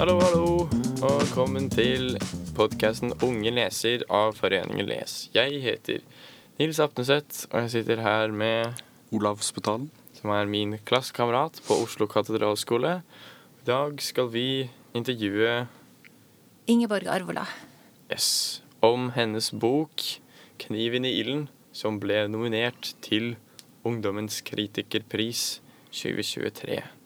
Hallo, hallo, og velkommen til podkasten Unge leser av Foreningen Les. Jeg heter Nils Apneseth, og jeg sitter her med Olav Spetalen. som er min klassekamerat på Oslo katedralskole. I dag skal vi intervjue Ingeborg Arvola. yes, om hennes bok 'Kniven i ilden', som ble nominert til Ungdommens kritikerpris 2023.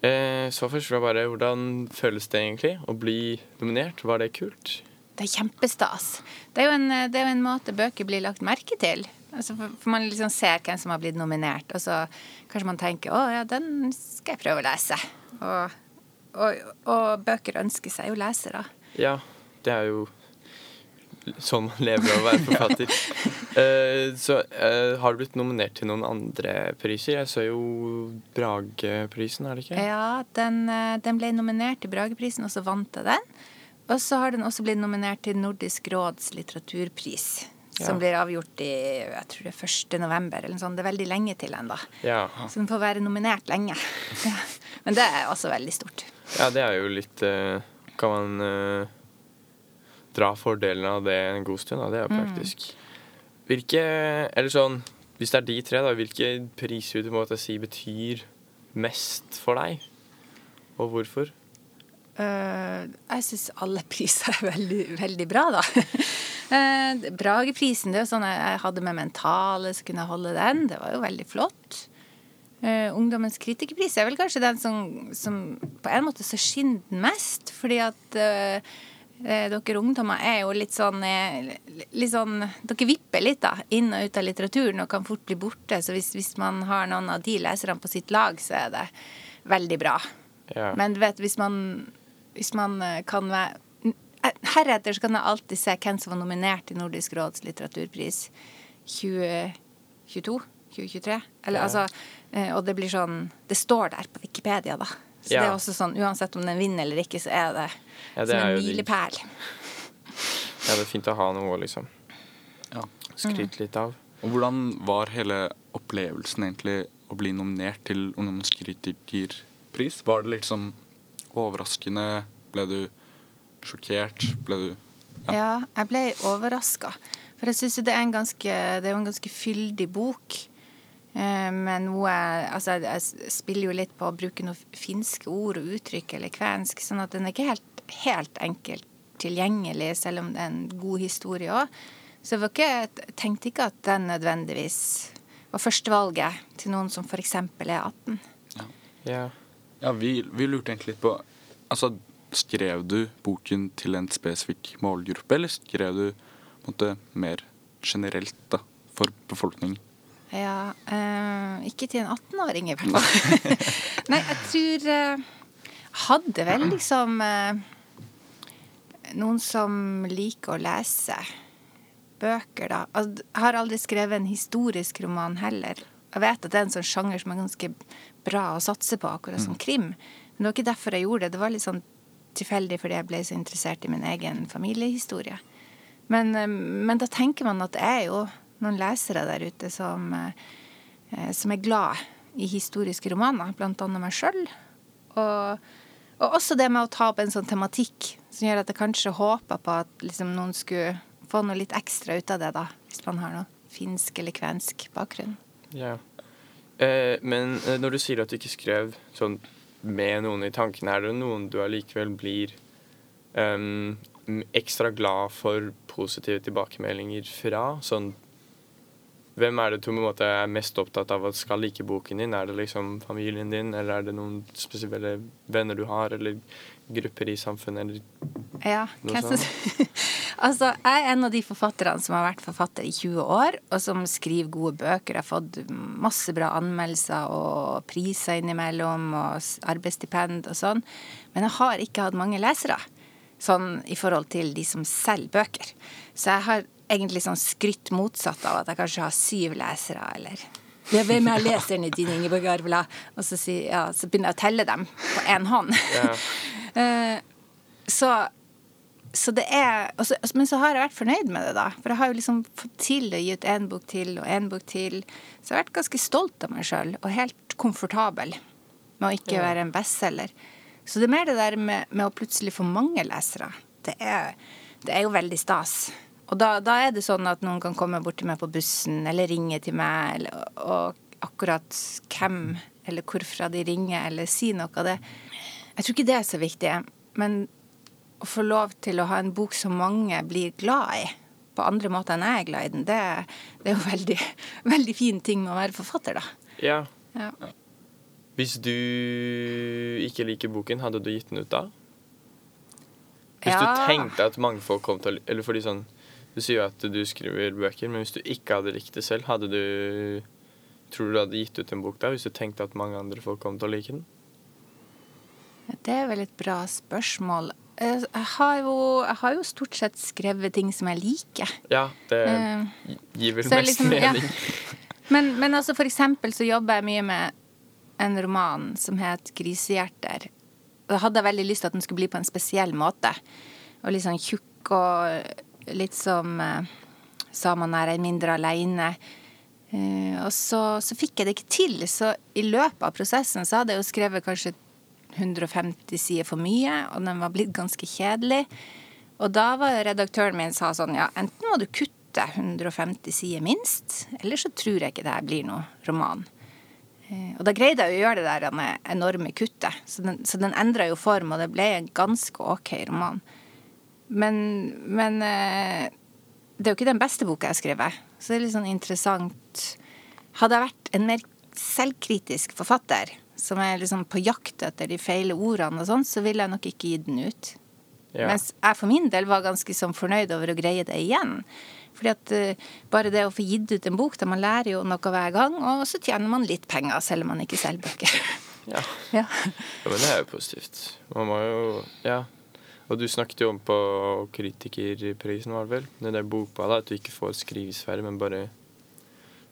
Eh, så først jeg bare Hvordan føles det egentlig å bli nominert? Var det kult? Det er kjempestas. Det er jo en, det er jo en måte bøker blir lagt merke til. Altså for, for Man liksom ser hvem som har blitt nominert, og så kanskje man tenker å ja, den skal jeg prøve å lese. Og, og, og bøker ønsker seg jo lesere. Ja, det er jo sånn man lever av å være forfatter. uh, så uh, har du blitt nominert til noen andre priser? Jeg så jo Brageprisen, er det ikke? Ja, den, eh, den ble nominert til Brageprisen, og så vant jeg den. Og så har den også blitt nominert til Nordisk råds litteraturpris. Som blir avgjort i jeg tror det er 1. november. eller noe sånt. Det er veldig lenge til ennå. Ja. Så den får være nominert lenge. Men det er også veldig stort. ja, det er jo litt Kan man dra fordelen av det en god stund, da. Det er jo praktisk. Hvilke Eller sånn Hvis det er de tre, da, hvilke priser vil du måtte si betyr mest for deg? Og hvorfor? Uh, jeg syns alle priser er veldig, veldig bra, da. uh, Brageprisen, det er sånn jeg, hadde med mentale, så kunne jeg holde den. Det var jo veldig flott. Uh, Ungdommens kritikerpris er vel kanskje den som, som på en måte så skinner den mest, fordi at eh, dere ungdommer er jo litt sånn, eh, litt sånn Dere vipper litt da, inn og ut av litteraturen og kan fort bli borte. Så hvis, hvis man har noen av de leserne på sitt lag, så er det veldig bra. Ja. Men du vet, hvis man, hvis man eh, kan være Heretter så kan jeg alltid se hvem som var nominert til Nordisk råds litteraturpris 2022? 2023? Eller Ja. altså eh, Og det blir sånn Det står der på Wikipedia, da. Så Ja. det er også sånn uansett om den vinner eller ikke, så er det, Ja, det som er en milepæl. Ja, det er fint å ha noe å liksom Ja. skryte litt av. Og hvordan var hele opplevelsen egentlig å bli nominert til ungdomskritikerpris? Var det liksom overraskende? Ble du sjokkert? Ble du Ja, Ja. jeg ble overraska. For jeg syns jo det er en ganske Det er jo en ganske fyldig bok. Eh, hun er, Altså, jeg- spiller jo litt på å bruke noen finske ord og uttrykk, eller kvensk, sånn at den er ikke helt, helt enkelt tilgjengelig, selv om det er en god historie òg. Så jeg var ikke, jeg tenkte ikke at den nødvendigvis var førstevalget til noen som f.eks. er 18. Ja. Ja, vi, vi lurte egentlig litt på Altså, skrev du boken til en spesifikk målgruppe, eller skrev du på en måte, mer generelt da, for befolkningen? Ja, eh, ikke til en 18-åring i hvert fall. Nei, jeg tror eh, Hadde vel liksom eh, noen som liker å lese bøker, da. Jeg har aldri skrevet en historisk roman heller. Jeg vet at det er en sånn sjanger som er ganske bra å satse på, akkurat som krim. Men det var ikke derfor jeg gjorde det. Det var litt sånn tilfeldig fordi jeg ble så interessert i min egen familiehistorie. Men, eh, men da tenker man at det er jo noen lesere der ute som, eh, som er glad i historiske romaner, annet meg sjøl. Og, og også det med å ta opp en sånn tematikk som gjør at jeg kanskje håper på at liksom noen skulle få noe litt ekstra ut av det, da, hvis man har noe finsk eller kvensk bakgrunn. Ja. Eh, men eh, når du sier at du ikke skrev sånn med noen i tankene, er det noen du allikevel blir um, ekstra glad for positive tilbakemeldinger fra? Sånn Hvem er det du måte er mest opptatt av at skal like boken din? Er det liksom familien din, eller er det noen spesielle venner du har, eller grupper i samfunnet, eller Ja, Noe sånt? Altså, jeg er en av de forfatterne som har vært forfatter i 20 år, og som skriver gode bøker. Jeg har fått masse bra anmeldelser og priser innimellom, og arbeidsstipend og sånn. Men jeg har ikke hatt mange lesere, sånn i forhold til de som selger bøker. Så jeg har egentlig sånn skrytt motsatt av at jeg kanskje har syv lesere, eller ja, hvem er leserne dine, Ingeborg Arvela? Og så, si, ja, så begynner jeg å telle dem på én hånd. Ja. Eh, så, så det er og så- Men så har jeg vært fornøyd med det, da. For jeg har jo liksom fått til å gi ut én bok til og én bok til. Så jeg har vært ganske stolt av meg sjøl, og helt komfortabel med å ikke Ja. være en bestselger. Så det er mer det der med, med å plutselig få mange lesere. Det er, det er jo veldig stas. Og da, da, er det sånn at noen kan komme bort til meg på bussen eller ringe til meg, eller, og akkurat hvem eller hvorfra de ringer, eller si noe av det. Jeg tror ikke det er så viktig. Men å få lov til å ha en bok som mange blir glad i, på andre måter enn jeg er glad i den, det, det er jo veldig, veldig fin ting med å være forfatter, da. Ja. Ja. Hvis du ikke liker boken, hadde du gitt den ut da? Hvis Ja. du tenkte at mange folk kom til å Eller fordi sånn Du sier jo at du skriver bøker, men hvis du ikke hadde likt det selv, hadde du Tror du du hadde gitt ut en bok da, hvis du tenkte at mange andre folk kom til å like den? Det er vel et bra spørsmål. Eh, Jeg har jo, jeg har jo stort sett skrevet ting som jeg liker. Ja, det Eh, gir vel mest liksom, ja. mening. Men, men altså for eksempel så jobber jeg mye med en roman som het 'Grisehjerter'. Og Da hadde jeg veldig lyst til at den skulle bli på en spesiell måte. Og litt sånn tjukk og litt som uh, 'Samene er mindre aleine'. Eh, og så, så fikk jeg det ikke til, så i løpet av prosessen så hadde jeg jo skrevet kanskje 150 sider for mye, og den var blitt ganske kjedelig. Og da var redaktøren min sa sånn, ja, enten må du kutte 150 sider minst, eller så tror jeg ikke det her blir noe roman. Eh, Og da greide jeg å gjøre det der enorme kuttet, så den, så den endra jo form, og det ble en ganske ok roman. Men, men eh, det er jo ikke den beste boka jeg har skrevet, så det er litt sånn interessant. Hadde jeg vært en mer selvkritisk forfatter, som er liksom på jakt etter de feile ordene og sånn, så ville jeg nok ikke gitt den ut. Ja. Mens jeg for min del var ganske sånn fornøyd over å greie det igjen. Fordi at uh, bare det å få gitt ut en bok, da man lærer jo noe hver gang, og så tjener man litt penger selv om man ikke selger bøker. Ja. ja. ja, men det er jo positivt. Man må jo Ja. Og du snakket jo om på kritikerprisen, var det vel? Det der da, at du ikke får skrivesfære, men bare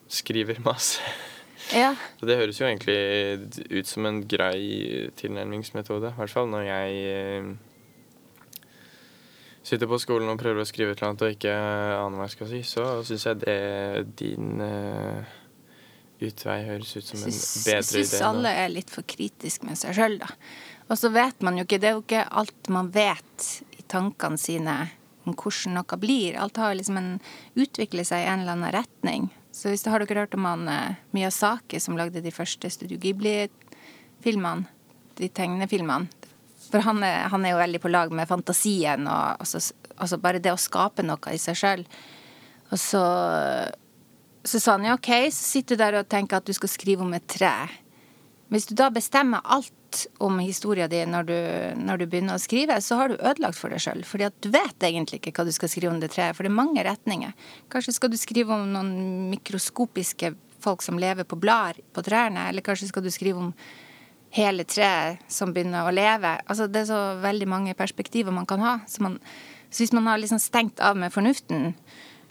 skriver masse. ja. Så det høres jo egentlig ut som en grei tilnærmingsmetode. I hvert fall når jeg eh, sitter på skolen og prøver å skrive et eller annet og ikke aner hva jeg skal si, så syns jeg det din eh, utvei høres ut som en bedre idé. Jeg syns alle er litt for kritiske med seg sjøl, da. Og så vet man jo ikke Det er jo ikke alt man vet i tankene sine om hvordan noe blir. Alt har liksom en utvikler seg i en eller annen retning. Så hvis har dere hørt om han eh, Miyazaki som lagde de første Studio Ghibli-filmene? De tegnefilmene. For han er, han er jo veldig på lag med fantasien og altså, altså bare det å skape noe i seg sjøl. Og så så sa han ja, OK, så sitter du der og tenker at du skal skrive om et tre. Hvis du da bestemmer alt om historien din når når du begynner å skrive, så har du ødelagt for deg sjøl. Fordi at du vet egentlig ikke hva du skal skrive om det treet, for det er mange retninger. Kanskje skal du skrive om noen mikroskopiske folk som lever på blader på trærne, eller kanskje skal du skrive om hele treet som begynner å leve. Altså, det er så veldig mange perspektiver man kan ha. Så, man, så hvis man har liksom stengt av med fornuften,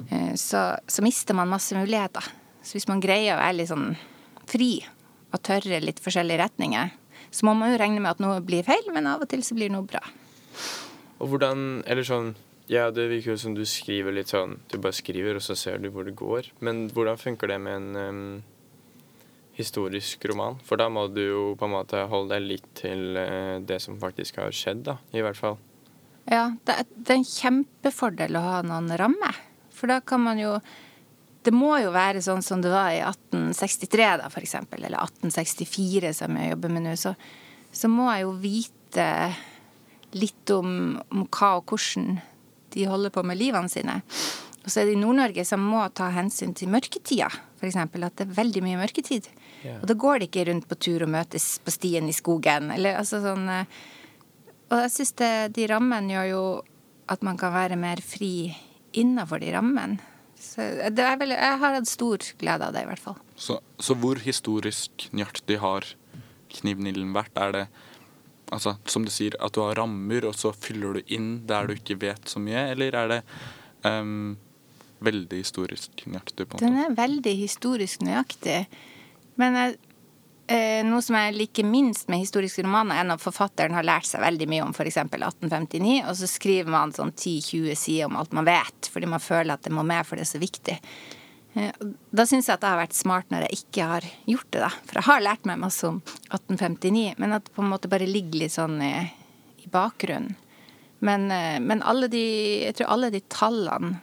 eh, så, så mister man masse muligheter. Så hvis man greier å være litt sånn fri og tørre litt forskjellige retninger, så må man jo regne med at noe blir feil, men av og til så blir noe bra. Og hvordan Eller sånn Ja, det virker jo som du skriver litt sånn Du bare skriver, og så ser du hvor det går. Men hvordan funker det med en um, historisk roman? For da må du jo på en måte holde deg litt til uh, det som faktisk har skjedd, da. I hvert fall. Ja, det er, det er en kjempefordel å ha noen rammer. For da kan man jo Det må jo være sånn som det var i 1863, da, eksempel. Eller 1864, som jeg jobber med nå. Så, så må jeg jo vite litt om, om hva og hvordan de holder på med livene sine. Og så er det i Nord-Norge som må ta hensyn til mørketida. Eksempel at det er veldig mye mørketid. Yeah. Og da går det ikke rundt på tur og møtes på stien i skogen. Eller altså sånn eh, og jeg syns de rammene gjør jo at man kan være mer fri innafor de rammene. Så det er vel, jeg har hatt stor glede av det, i hvert fall. Så, så hvor historisk nøyaktig har Knivnilden vært? Er det altså, som du sier, at du har rammer, og så fyller du inn der du ikke vet så mye, eller er det um, veldig historisk nøyaktig? Den er veldig historisk nøyaktig. Men jeg, noe som jeg liker minst med historiske romaner, er når forfatteren har lært seg veldig mye om f.eks. 1859, og så skriver man sånn 10-20 sider om alt man vet, fordi man føler at det må med, for det er så viktig. Eh, Da syns jeg at det har vært smart når jeg ikke har gjort det, da. For jeg har lært meg masse om 1859, men at det på en måte bare ligger litt sånn i, i bakgrunnen. Men, eh, men alle de Jeg tror alle de tallene,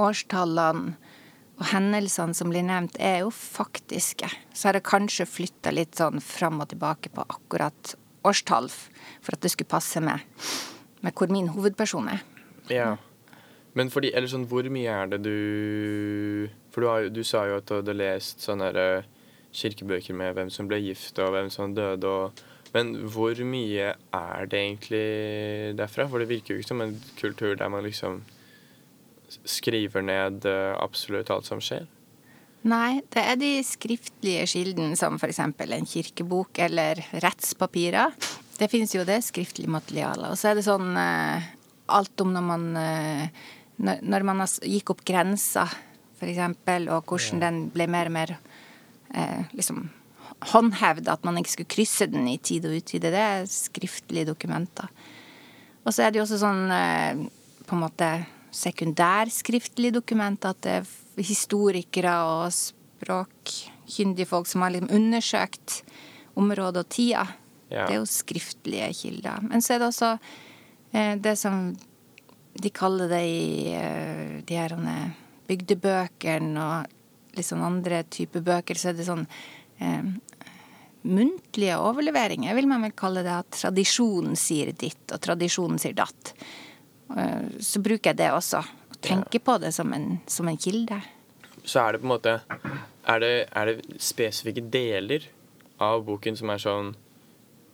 årstallene og hendelsene som blir nevnt, er jo faktiske. Så har jeg kanskje flytta litt sånn fram og tilbake på akkurat årstall for at det skulle passe med, med hvor min hovedperson er. Ja. Men fordi, eller sånn, hvor mye er det du For du, har, du sa jo at du hadde lest sånne der, eh, kirkebøker med hvem som ble gift og hvem som døde og Men hvor mye er det egentlig derfra? For det virker jo ikke som en kultur der man liksom skriver ned eh, absolutt alt som skjer. Nei, det er de skriftlige kildene, som f.eks. en kirkebok eller rettspapirer. Det finnes jo det skriftlig materiale. Og så er det sånn eh, alt om når man eh, når, man gikk opp grensa, f.eks., og hvordan den ble mer og mer eh, liksom håndhevd, at man ikke skulle krysse den i tid og utvide. Det er skriftlige dokumenter. Og så er det jo også sånn på en måte sekundærskriftlige dokumenter, er historikere og språkkyndige folk som har liksom undersøkt området og tida. Ja. Det er jo skriftlige kilder. Men så er det også eh, det som de kaller det i eh, de her bygdebøkene og litt sånn andre typer bøker, så er det sånn eh, muntlige overleveringer, vil man vel kalle det. At tradisjonen sier ditt, og tradisjonen sier datt. Eh, Så bruker jeg det også. Og tenker på det som en, som en kilde. Så er det på en måte Er det, er det spesifikke deler av boken som er sånn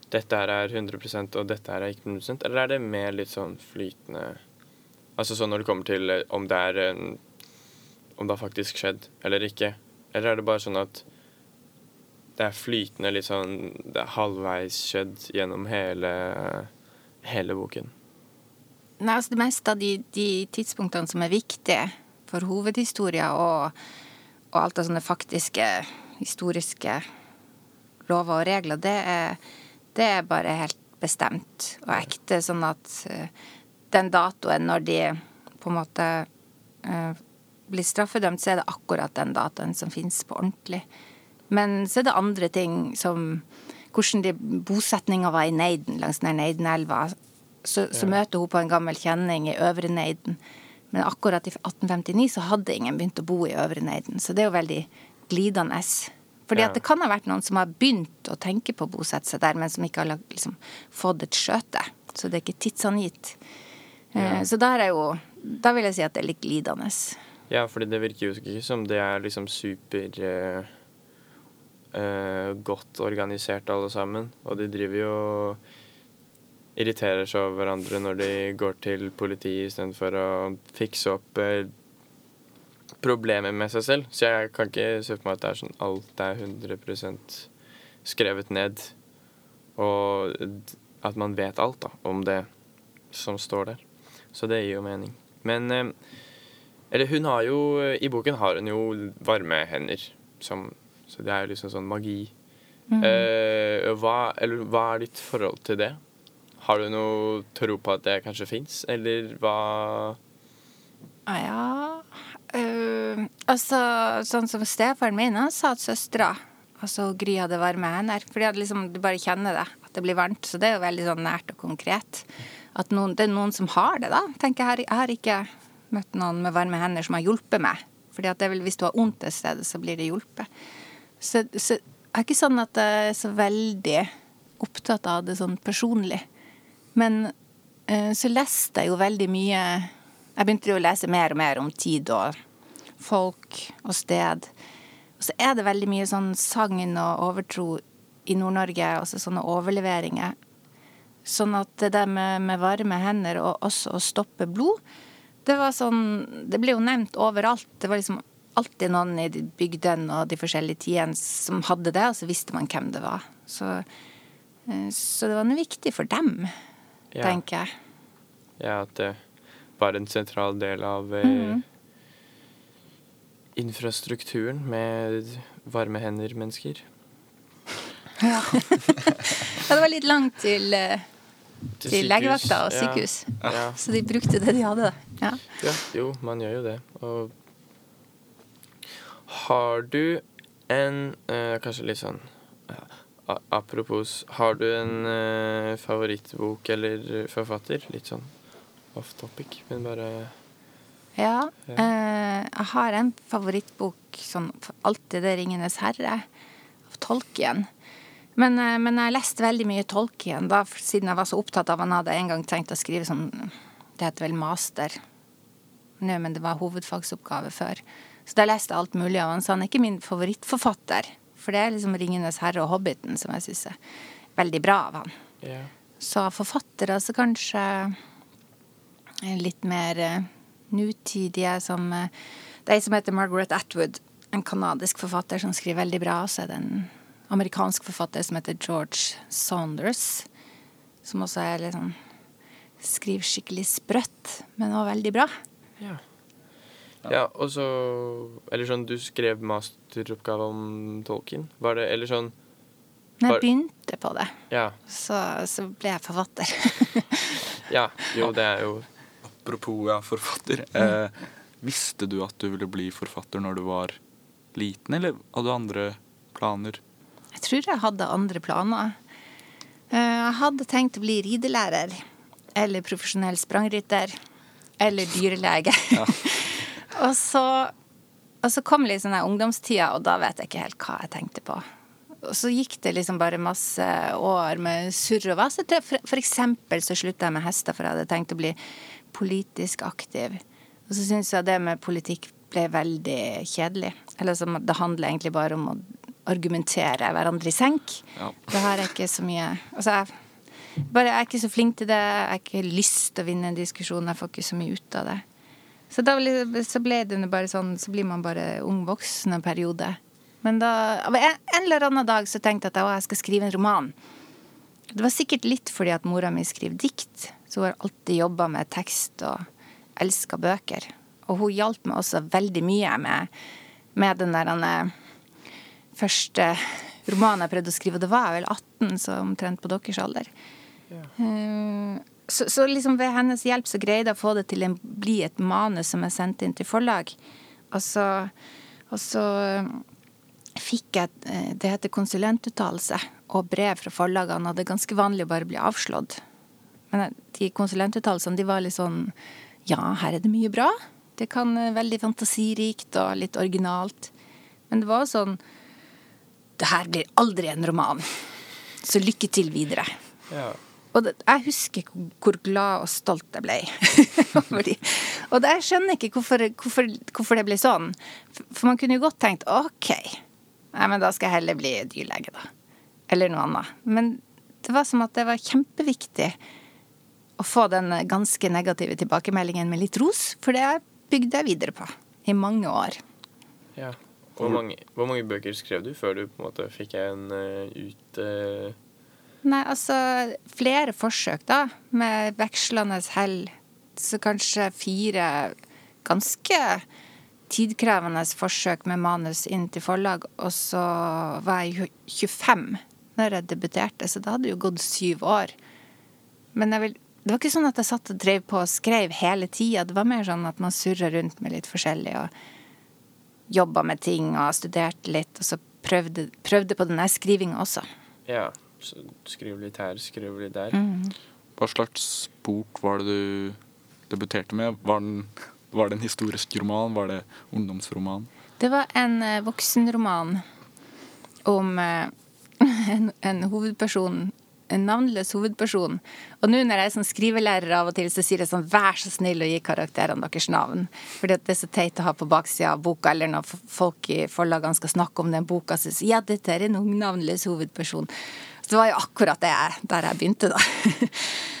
Dette her er 100% og dette her er ikke 100 Eller er det mer litt sånn flytende Altså sånn når det kommer til eh, om det er en Om det har faktisk skjedd eller ikke. Eller er det bare sånn at det er flytende, litt sånn Det er halvveis skjedd gjennom hele, hele boken. Nei, altså det meste av de, de tidspunktene som er viktige for hovedhistoria og, og alt av sånne faktiske historiske lover og regler, det er, det er bare helt bestemt og ekte. Sånn at eh, den datoen når de på en måte uh, blir straffedømt, så er det akkurat den datoen som finnes på ordentlig. Men så er det andre ting som hvordan de bosetninga var i Neiden, langs den Neidenelva. Så, så møter hun på en gammel kjenning i Øvre Neiden. Men akkurat i 1859 så hadde ingen begynt å bo i Øvre Neiden. Så det er jo veldig glidende. Fordi Ja. at det kan ha vært noen som har begynt å tenke på å bosette seg der, men som ikke har liksom, fått et skjøte. Så det er ikke tidsangitt. Ja. Så der er jo Da vil jeg si at det er litt glidende. Ja, fordi det virker jo ikke som det er liksom super uh, uh, godt organisert alle sammen. Og de driver jo og irriterer seg over hverandre når de går til politiet istedenfor å fikse opp eh, problemer med seg selv. Så jeg kan ikke se for meg at det er sånn alt er 100 skrevet ned. Og at man vet alt da, om det som står der. Så det gir jo mening. Men eh, eller hun har jo I boken har hun jo varme hender. Som, så det er liksom sånn magi. Eh, hva, eller, hva er ditt forhold til det? Har du noe tro på at det kanskje fins, eller hva Ah, Ja uh, Altså, sånn som stefaren min, han sa at søstera Altså Gry hadde varme hender. Fordi liksom, du bare kjenner det, at det blir varmt. Så det er jo veldig sånn nært og konkret. At noen, det er noen som har det, da. tenker Jeg, jeg har ikke møtt noen med varme hender som har hjulpet meg. Fordi at det er vel, hvis du har vondt et sted, så blir det hjulpet. Så, så jeg er ikke sånn at jeg er så veldig opptatt av det sånn personlig. Men eh, så leste jeg jo veldig mye Jeg begynte jo å lese mer og mer om tid og folk og sted. Og så er det veldig mye sånn sagn og overtro i Nord-Norge, også sånne overleveringer. Sånn at det der med, med varme hender og også å stoppe blod, det var sånn Det ble jo nevnt overalt. Det var liksom alltid noen i de bygdene og de forskjellige tidene som hadde det, og så visste man hvem det var. Så, eh, så det var noe viktig for dem, Ja, tenker jeg. ja at det var en sentral del av eh, infrastrukturen med varme hender-mennesker. Ja. ja, det var litt langt til, eh, til, til legevakta og sykehus. Ja. Så de brukte det de hadde. Ja. Ja, jo, man gjør jo det. Og Har du en eh, Kanskje litt sånn ja, Apropos, har du en uh, favorittbok eller forfatter? Litt sånn off topic, men bare Ja. Ja. Uh, jeg har en favorittbok, sånn alltid det 'Ringenes herre', av Tolkien. Men, uh, men jeg leste veldig mye Tolkien da, siden jeg var så opptatt av han hadde en gang tenkt å skrive sånn Det heter vel master. Nå, men det var hovedfagsoppgave før. Så da leste jeg alt mulig av han, så han er ikke min favorittforfatter. For det er liksom 'Ringenes herre' og 'Hobbiten' som jeg syns er veldig bra av han. Ja. Så av forfattere så kanskje litt mer eh, nutidige som eh, Det er ei som heter Margaret Atwood, en kanadisk forfatter som skriver veldig bra. Så er det en amerikansk forfatter som heter George Saunders, som også er litt sånn Skriver skikkelig sprøtt, men også veldig bra. Ja. ja, og så Eller sånn, du skrev masteroppgave om Tolkien. Var det Eller sånn Når jeg begynte på det, Ja. så, så ble jeg forfatter. Ja. Jo, det er jo Apropos ja, forfatter. Eh, visste du at du ville bli forfatter når du var liten, eller hadde du andre planer? Jeg tror jeg hadde andre planer. Eh, Jeg hadde tenkt å bli ridelærer. Eller profesjonell sprangrytter. Eller dyrelege. Og, så, og så kom liksom den ungdomstida, og da vet jeg ikke helt hva jeg tenkte på. Og så gikk det liksom bare masse år med surr og vas. For, for eksempel så slutta jeg med hester, for jeg hadde tenkt å bli politisk aktiv. Og så syns jeg det med politikk ble veldig kjedelig. Eller så det handler egentlig bare om å argumentere hverandre i senk. Ja. Det har jeg ikke så mye Altså, jeg, bare, jeg er ikke så flink til det. Jeg har ikke lyst til å vinne en diskusjon. Jeg får ikke så mye ut av det. Så da ble, så ble det bare sånn Så blir man bare ung voksen en periode. Men da En eller annen dag så tenkte jeg at å, jeg skal skrive en roman. Det var sikkert litt fordi at mora mi skriver dikt. Så hun har alltid jobba med tekst og elska bøker. Og hun hjalp meg også veldig mye med, med den der den første romanen jeg prøvde å skrive. Og det var jeg vel 18, så omtrent på deres alder. Eh, Så, så liksom ved hennes hjelp så greide jeg å få det til å bli et manus som jeg sendte inn til forlag. Og så, og så eh, fikk jeg eh, Det heter konsulentuttalelse og brev fra forlagene, og det er ganske vanlig å bare bli avslått. Men eh, de konsulentuttalelsene de var litt sånn Ja, her er det mye bra. Det kan veldig fantasirikt og litt originalt. Men det var sånn Det her blir aldri en roman. Så lykke til videre. Ja. Og det, jeg husker hvor- glad og stolt jeg ble. over de. og det, jeg skjønner ikke hvorfor, hvorfor, hvorfor det ble sånn. For, man kunne jo godt tenkt OK, nei, men da skal jeg heller bli dyrlege, da. Eller noe annet. Men det var som at det var kjempeviktig å få den ganske negative tilbakemeldingen med litt ros, for det bygde jeg videre på i mange år. ja. Hvor mange, hvor mange bøker skrev du før du på en måte fikk en uh, ut eh, Nei, altså flere forsøk, da, med vekslende hell. Så kanskje fire ganske tidkrevende forsøk med manus inn til forlag, og så var jeg jo 25 når jeg debuterte, så det hadde jo gått syv år. Men vil, det var ikke sånn at jeg satt og drev på og skrev hele tida. Det var mer sånn at man surra rundt med litt forskjellig og jobba med ting og studerte litt, og så prøvde, prøvde på den der skrivinga også. Ja. Så skriv litt her, skriv litt der. Hva slags bok var det du debuterte med? Var, den, var det en historisk roman? Var det ungdomsroman? Det var en eh, voksenroman om eh, en, en hovedperson en navnløs hovedperson. Og nå når jeg er sånn skrivelærer av og til, så sier jeg sånn vær så snill å gi karakterene deres navn. At det er så teit å ha på baksida av boka, eller når folk i forlagene skal snakke om den boka, så sier ja, dette er en ung navnløs hovedperson. Det var jo akkurat det jeg, der jeg begynte, da.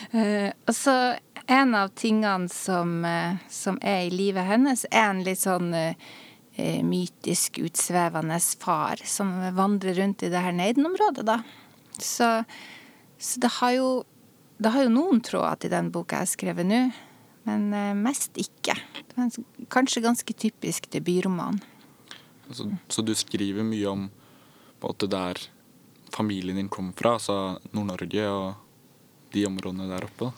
Eh, og så en av tingene som, eh, som er i livet hennes, er en litt sånn eh, eh, mytisk, utsvevende far som vandrer rundt i det her Neiden-området, da. Så, så det har jo det har jo noen tråder til den boka jeg har skrevet nå, men eh, mest ikke. Det var en, kanskje ganske typisk debutroman. Altså, så du skriver mye om på at det der familien din kommer fra, altså Nord-Norge og de områdene der oppe?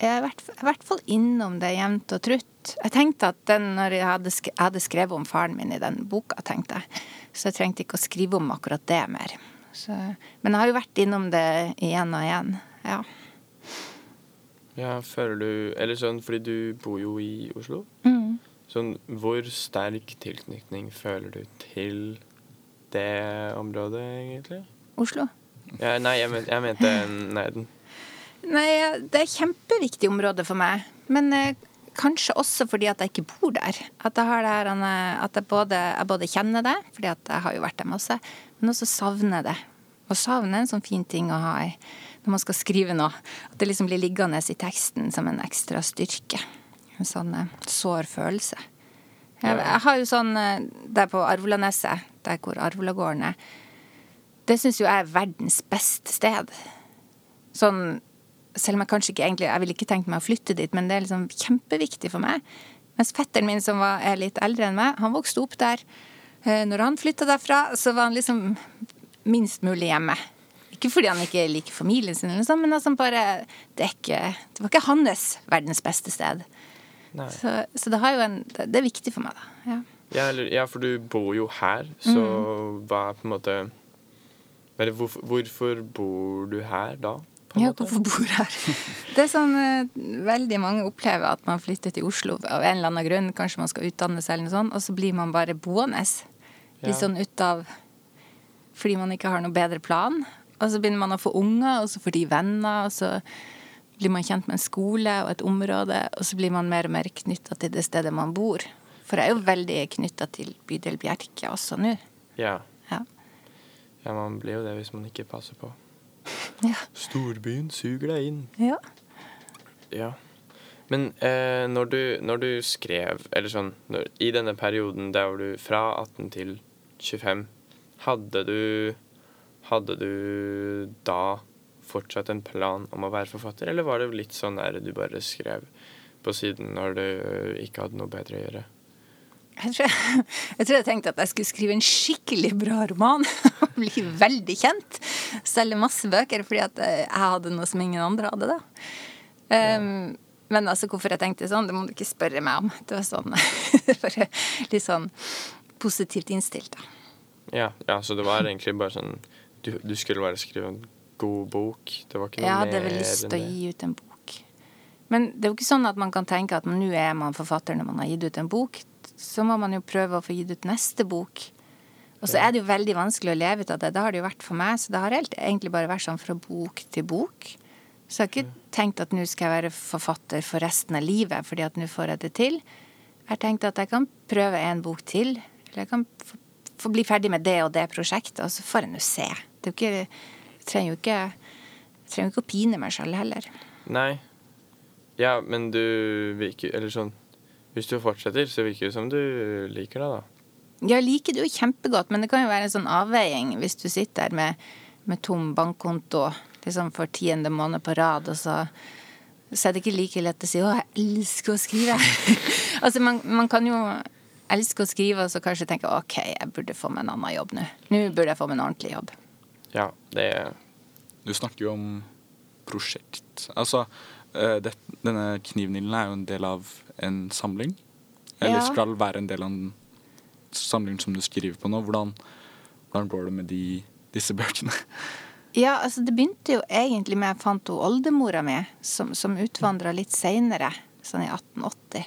Jeg er i hvert, i hvert fall innom det jevnt og trutt. Jeg tenkte at den, når jeg hadde, sk jeg hadde skrevet om faren min i den boka, tenkte jeg. Så jeg trengte ikke å skrive om akkurat det mer. Så, men jeg har jo vært innom det igjen og igjen. Ja. Ja, føler du Eller sånn, fordi du bor jo i Oslo. Mm. Sånn, hvor sterk tilknytning føler du til det området, egentlig? Oslo. Ja, nei, jeg, men, jeg mente Neiden. Nei, det er et kjempeviktig område for meg. Men eh, kanskje også fordi at jeg ikke bor der. At jeg, her, eh, at jeg, både, jeg både kjenner det, fordi at jeg har jo vært der masse, men også savner det. Å savne er en sånn fin ting å ha i når man skal skrive noe. At det liksom blir liggende i teksten som en ekstra styrke. En sånn eh, sår følelse. Jeg, jeg har jo sånn eh, der på Arvolaneset, der hvor Arvolagården er, det syns jo jeg er verdens beste sted. Sånn selv om jeg kanskje ikke egentlig Jeg ville ikke tenkt meg å flytte dit, men det er liksom kjempeviktig for meg. Mens fetteren min, som var, er litt eldre enn meg, han vokste opp der. Eh, Når han flytta derfra, så var han liksom minst mulig hjemme. Ikke fordi han ikke liker familien sin, eller sånn, men altså bare det, ikke, det var ikke hans verdens beste sted. Så, så det, har jo en, det, er viktig for meg, da. Ja. Ja, ja, for du bor jo her, så hva er på en måte Eller hvorfor, hvorfor bor du her da? Ja, hvorfor bor her? Det er sånn eh, Veldig mange opplever at man flytter til Oslo av en eller annen grunn. Kanskje man skal utdanne seg, eller noe sånt, og så blir man bare boende. Litt sånn ut av Fordi man ikke har noe bedre plan. Og så begynner man å få unger, og så får de venner, og så blir man kjent med en skole og et område, og så blir man mer og mer knytta til det stedet man bor. For jeg er jo veldig knytta til bydel Bjerke også nå. Ja. Ja. man blir jo det hvis man ikke passer på. Ja. Storbyen suger deg inn. ja. Ja. Men eh, når, du, når du skrev, eller sånn når, I denne perioden der var du fra 18 til 25, hadde du Hadde du da fortsatt en plan om å være forfatter, eller var det litt sånn der du bare skrev på siden når du ikke hadde noe bedre å gjøre? Jeg tror jeg, tror jeg tenkte at jeg skulle skrive en skikkelig bra roman og bli veldig kjent. Selge masse bøker fordi at jeg hadde noe som ingen andre hadde, da. Um, men altså, hvorfor jeg tenkte sånn, det må du ikke spørre meg om. Det var sånn bare litt sånn positivt innstilt, da. Ja, ja så det var egentlig bare sånn Du, du skulle bare skrive en god bok. Det var ikke noe mer hadde vel lyst til å gi ut en bok. Men det er jo ikke sånn at man kan tenke at nå er man forfatter når man har gitt ut en bok. Så må man jo prøve å få gitt ut neste bok. Og så er det jo veldig vanskelig å leve ut av det. Det har det jo vært for meg. Så det har helt, egentlig bare vært sånn fra bok til bok. Så jeg har ikke tenkt at nå skal jeg være forfatter for resten av livet, fordi at nå får jeg det til. Jeg har tenkt at jeg kan prøve en bok til. Eller jeg kan få, få bli ferdig med det og det prosjektet, og så får jeg nå se. Det ikke, jeg trenger jo ikke, jeg trenger ikke å pine meg selv heller. Nei. Ja, men du vil ikke Eller sånn Hvis du fortsetter, så virker det som du liker det, da. Ja, liker det jo kjempegodt, men det kan jo være en sånn avveiing hvis du sitter der med, med tom bankkonto liksom for tiende måned på rad, og så, så er det ikke like lett å si 'Å, jeg elsker å skrive'. altså, man, man kan jo elske å skrive, og så kanskje tenke 'OK, jeg burde få meg en annen jobb nå'. Nå burde jeg få meg en ordentlig jobb. Ja, det Du snakker jo om prosjekt. Altså, det, denne knivnillen er jo en del av en samling. Eller Ja. skal være en del av en samling som du skriver på nå. Hvordan, hvordan går det med de, disse bøkene? Ja, altså det begynte jo egentlig med jeg fant hun oldemora mi, som, som utvandra litt seinere, sånn i 1880.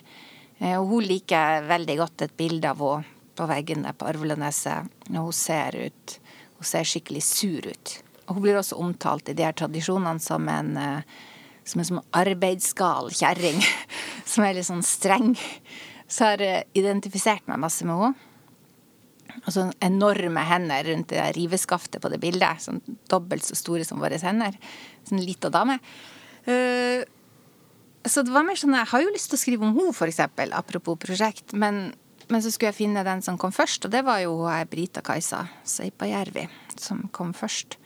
Eh, Og hun liker veldig godt et bilde av henne på veggen der på Arveleneset. Og hun ser ut Hun ser skikkelig sur ut. Og hun blir også omtalt i de her tradisjonene som en eh, som en som arbeidsgal kjerring. Som er litt sånn streng. Så har jeg identifisert meg masse med henne. Og sånn enorme hender rundt det riveskaftet på det bildet. Sånn dobbelt så store som våre hender. Sånn lita dame. Eh, så det var mer sånn Jeg har jo lyst til å skrive om henne, eksempel. Apropos prosjekt. Men, men så skulle jeg finne den som kom først, og det var jo Brita-Kajsa Seipajärvi som kom først.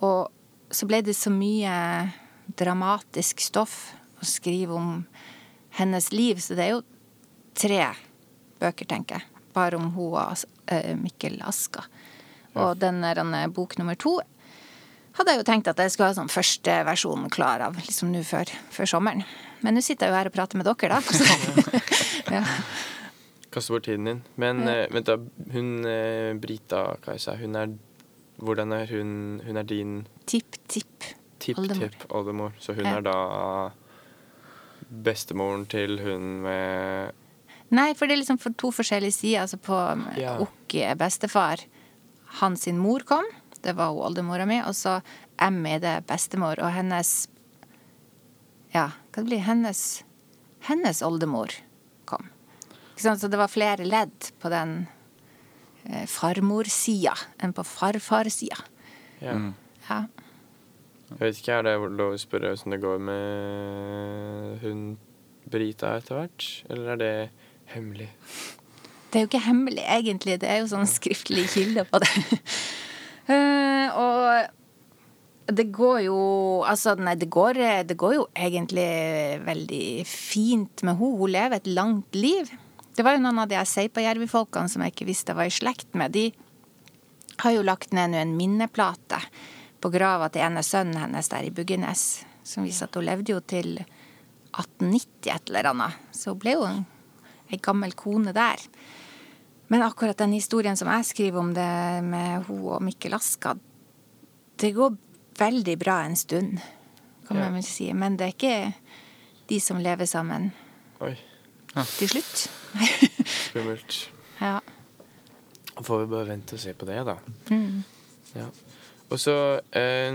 Og så ble det så mye dramatisk stoff å skrive om hennes liv, så det er jo tre bøker, tenker jeg. Bare om hun og eh, Mikkel Aska. Og den der, eh, bok nummer to hadde jeg jo tenkt at jeg skulle ha sånn første versjon klar av liksom nå før, før sommeren. Men nå sitter jeg jo her og prater med dere, da. Ja. Kaste bort tiden din. Men Ja. eh, vent, da. Hun Brita Kajsa, hun er Hvordan er hun Hun er din Tipp, tipp. Oldemor. Tipp-tipp-oldemor. Så hun Ja. er da bestemoren til hun med Nei, for det er liksom for to forskjellige sider. Altså på Ja. Okki er bestefar. Hans sin mor kom. Det var hun oldemora mi. Og så Emmy, det er bestemor. Og hennes Ja, hva det blir hennes Hennes oldemor kom. Ikke sant? Så det var flere ledd på den eh, farmorsida enn på farfarsida. Ja. Mm. Ja. Jeg vet ikke, er det lov å spørre hvordan det går med hun Brita etter hvert? Eller er det hemmelig? Det er jo ikke hemmelig, egentlig. Det er jo sånn skriftlig kilde på det. uh, og det går jo Altså, nei, det går, det går jo egentlig veldig fint med henne. Hun lever et langt liv. Det var jo noen av de Seipajärvi-folkene som jeg ikke visste jeg var i slekt med. De har jo lagt ned nå en minneplate på grava til ene sønnen hennes der i Buggenes, som viser at hun levde jo til 1890 et eller annet. Så hun ble jo en, ei gammel kone der. Men akkurat den historien som jeg skriver om det med hun og Mikkel Aska, det går veldig bra en stund, kan Ja. man vel si. Men det er ikke de som lever sammen Oi, til slutt. skummelt. ja. Får vi bare vente og se på det, da. Mm. Ja. Og så eh,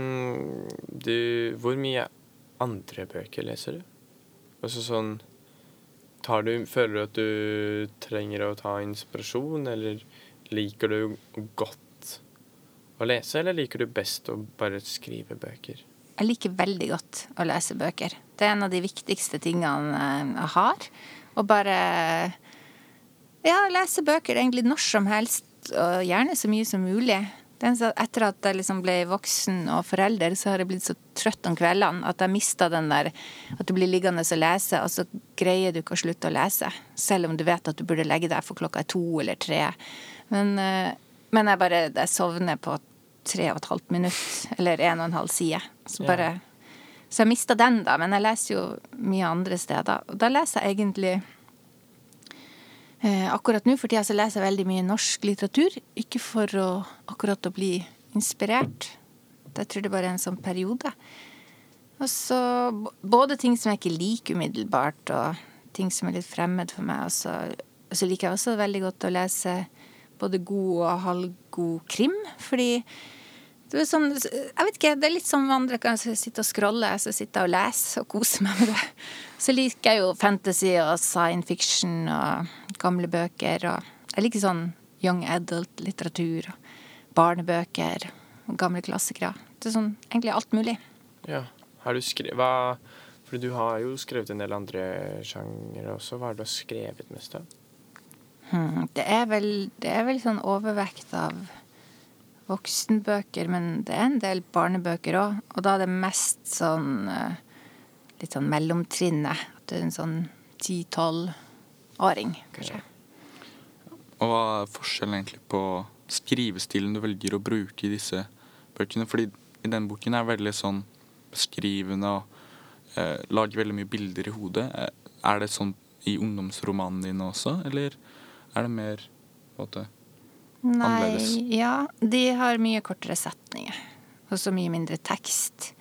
du Hvor mye andre bøker leser du? Altså sånn tar du, Føler du at du trenger å ta inspirasjon, eller liker du godt å lese, eller liker du best å bare skrive bøker? Jeg liker veldig godt å lese bøker. Det er en av de viktigste tingene eh, jeg har. Å bare ja, lese bøker egentlig når som helst, og gjerne så mye som mulig. Er Etter at jeg liksom ble voksen og forelder, så har jeg blitt så trøtt om kveldene at jeg mista den der at du blir liggende og lese, og så greier du ikke å slutte å lese. Selv om du vet at du burde legge deg for klokka er to eller tre. Men, eh, men jeg bare jeg sovner på tre og et halvt minutt, eller en og en halv side. Så bare Så jeg mista den, da. Men jeg leser jo mye andre steder. Og da leser jeg egentlig Akkurat nå for tida så leser jeg veldig mye norsk litteratur. Ikke for å akkurat å bli inspirert. Jeg tror det bare er en sånn periode. Og så både ting som jeg ikke liker umiddelbart, og ting som er litt fremmed for meg. Og så, og så liker jeg også veldig godt å lese både god og halvgod krim, fordi det er sånn, jeg vet ikke, det er litt som andre kan sitte og scrolle, så sitter jeg og leser og koser meg med det. Så liker jeg jo fantasy og science fiction og gamle bøker. Og jeg liker sånn young adult-litteratur og barnebøker og gamle klassikere. Det er sånn egentlig alt mulig. Ja. Har du skrevet For du har jo skrevet en del andre sjangere også. Hva har du skrevet mest av? Hmm, Det er vel, det er vel sånn overvekt av voksenbøker, men det er en del barnebøker òg. Og da er det mest sånn eh, litt sånn mellomtrinnet. At du er en sånn ti-tolv-åring, kanskje. Og hva er forskjellen egentlig på skrivestilen du velger å bruke i disse bøkene? Fordi i den boken er veldig sånn beskrivende og eh, lager veldig mye bilder i hodet. Eh, Er det sånn i ungdomsromanene dine også, eller er det mer på en måte Nei, Annerledes. ja. De har mye kortere setninger. Og så mye mindre tekst.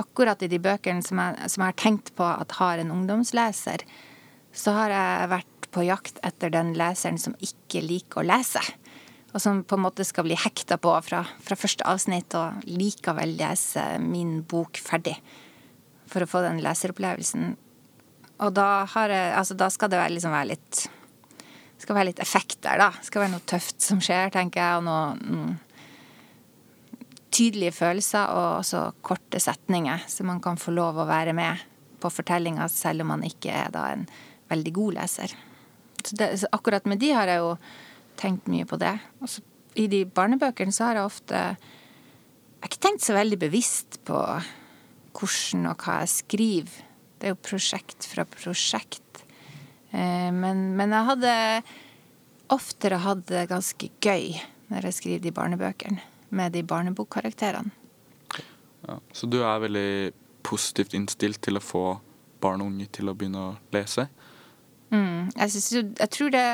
Akkurat i de bøkene som jeg, som jeg har tenkt på at har en ungdomsleser, så har jeg vært på jakt etter den leseren som ikke liker å lese. Og som på en måte skal bli hekta på fra, fra første avsnitt og likevel lese min bok ferdig. For å få den leseropplevelsen. Og da, jeg, altså, da skal det liksom være litt skal være litt effekt der, da. Skal være noe tøft som skjer, tenker jeg, og noen tydelige følelser og også korte setninger, så man kan få lov å være med på fortellinga selv om man ikke er da en veldig god leser. Så, det, så akkurat med de har jeg jo tenkt mye på det. Og så i de barnebøkene så har jeg ofte Jeg har ikke tenkt så veldig bevisst på hvordan og hva jeg skriver. Det er jo prosjekt fra prosjekt. Eh, Men, men jeg hadde oftere hatt det ganske gøy når jeg skriver de barnebøkene med de barnebokkarakterene. Ja. Så du er veldig positivt innstilt til å få barn og unge til å begynne å lese? Mm. Jeg, synes, jeg tror det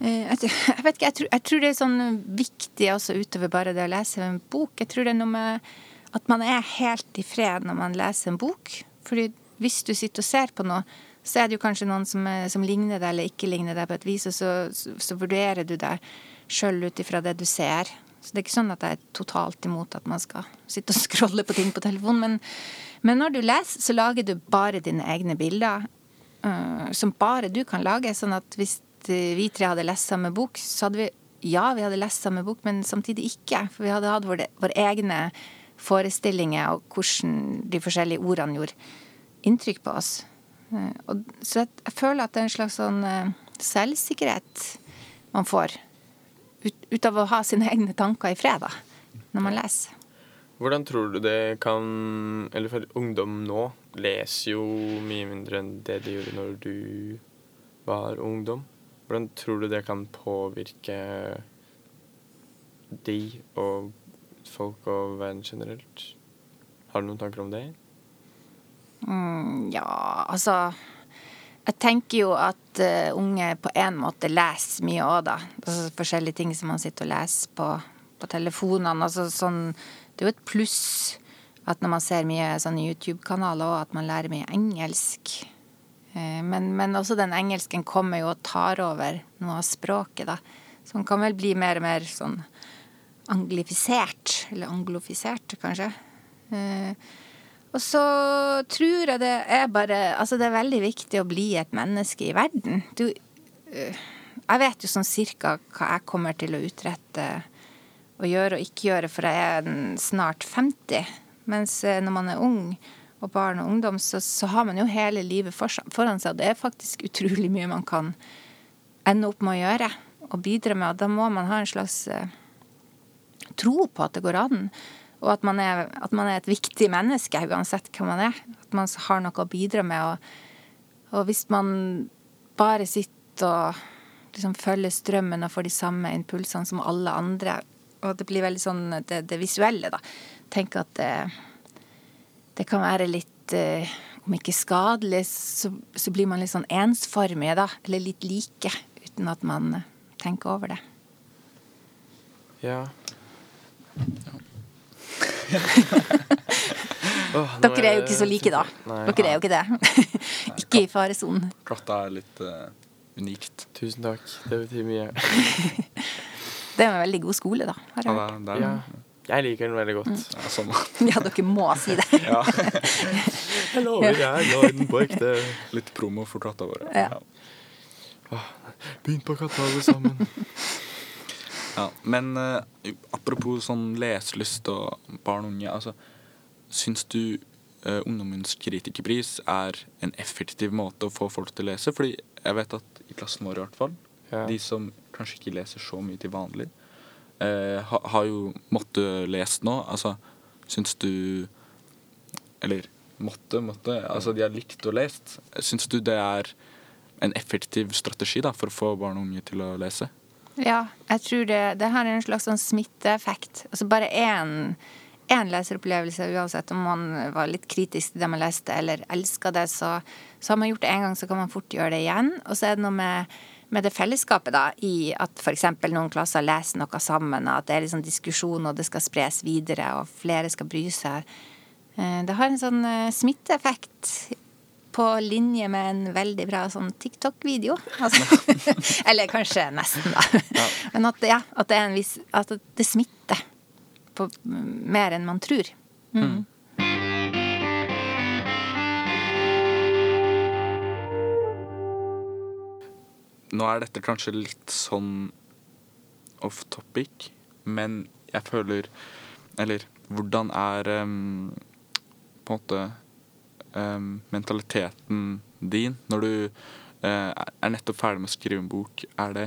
eh, jeg vet ikke, jeg tror, jeg tror det er sånn viktig også utover bare det å lese en bok. Jeg tror det er noe med at man er helt i fred når man leser en bok. Fordi hvis du sitter og ser på noe, så er det jo kanskje noen som, er, som ligner deg eller ikke ligner deg på et vis, og så, så, så vurderer du deg sjøl ut ifra det du ser. Så det er ikke sånn at jeg er totalt imot at man skal sitte og scrolle på ting på telefonen, men, men når du leser, så lager du bare dine egne bilder uh, som bare du kan lage. Sånn at hvis eh, vi tre hadde lest samme bok, så hadde vi Ja, vi hadde lest samme bok, men samtidig ikke. For vi hadde hatt våre, våre egne forestillinger og hvordan de forskjellige ordene gjorde inntrykk på oss. Eh, Og, så jeg, føler at det er en slags sånn eh, selvsikkerhet man får ut, ut av å ha sine egne tanker i fred, da, når man leser. Hvordan tror du det kan Eller for ungdom nå leser jo mye mindre enn det de gjorde når du var ungdom. Hvordan tror du det kan påvirke de og folk og verden generelt? Har du noen tanker om det? Mm, ja, altså Jeg tenker jo at uh, unge på en måte leser mye òg, da. Altså, forskjellige ting som man sitter og leser på, på telefonene. Altså, sånn, det er jo et pluss at når man ser mye sånne YouTube-kanaler òg, at man lærer mye engelsk. Eh, men, men også den engelsken kommer jo og tar over noe av språket, da. Så man kan vel bli mer og mer sånn anglifisert. Eller anglofisert, kanskje. Eh, og så tror jeg det er bare Altså, det er veldig viktig å bli et menneske i verden. Du øh, Jeg vet jo sånn cirka hva jeg kommer til å utrette og gjøre og ikke gjøre, for jeg er snart 50. Mens eh, når man er ung og barn og ungdom, så, så har man jo hele livet foran seg. Og det er faktisk utrolig mye man kan ende opp med å gjøre og bidra med. Og da må man ha en slags eh, tro på at det går an. Og at man, er, at man er et viktig menneske, uansett hvem man er. At man har noe å bidra med. Og, og hvis man bare sitter og liksom følger strømmen og får de samme impulsene som alle andre, og det blir veldig sånn det, det visuelle, da. Tenk at det, det kan være litt eh, Om ikke skadelig, så, så blir man litt sånn ensformig, da. Eller litt like, uten at man tenker over det. Ja. Nå Dere er jo ikke så like, da. Nei. Dere er jo ikke det. ikke i faresonen. Katta er litt uh, unikt. Tusen takk. Det betyr mye. Det er en veldig god skole, da. Har Ja, jeg hørt. det er, Ja. er, Jeg liker den veldig godt. ja, sånn. Ja, dere må si det. ja. Jeg lover, jeg er glad i den på ekte. Litt promo for katta våre. Ja. Begynn på katta, alle sammen. Ja, men uh, apropos sånn leselyst og barn og unge. Altså, syns du uh, Ungdommens kritikerpris er en effektiv måte å få folk til å lese? Fordi jeg vet at i klassen vår i hvert fall, Ja. de som kanskje ikke leser så mye til vanlig, uh, ha, har jo måttet lese nå. Altså, syns du Eller måtte, måtte Altså, de har likt å lest. Syns du det er en effektiv strategi da, for å få barn og unge til å lese? Ja, jeg tror det, det har en slags sånn smitteeffekt. Altså bare én én leseropplevelse, uansett om man var litt kritisk til det man leste eller elska det, så, så har man gjort det én gang, så kan man fort gjøre det igjen. Og så er det noe med, med det fellesskapet, da, i at f.eks. noen klasser leser noe sammen, og at det er liksom diskusjon, og det skal spres videre, og flere skal bry seg. Eh, Det har en sånn eh, smitteeffekt på linje med en veldig bra sånn TikTok-video. Altså, eller kanskje nesten, da. Men at, ja, at det en viss At det smitter på mer enn man tror. Mm. Nå er dette kanskje litt sånn off topic, men jeg føler Eller hvordan er um, på en måte mentaliteten din når du eh, er nettopp ferdig med å skrive en bok? Er det,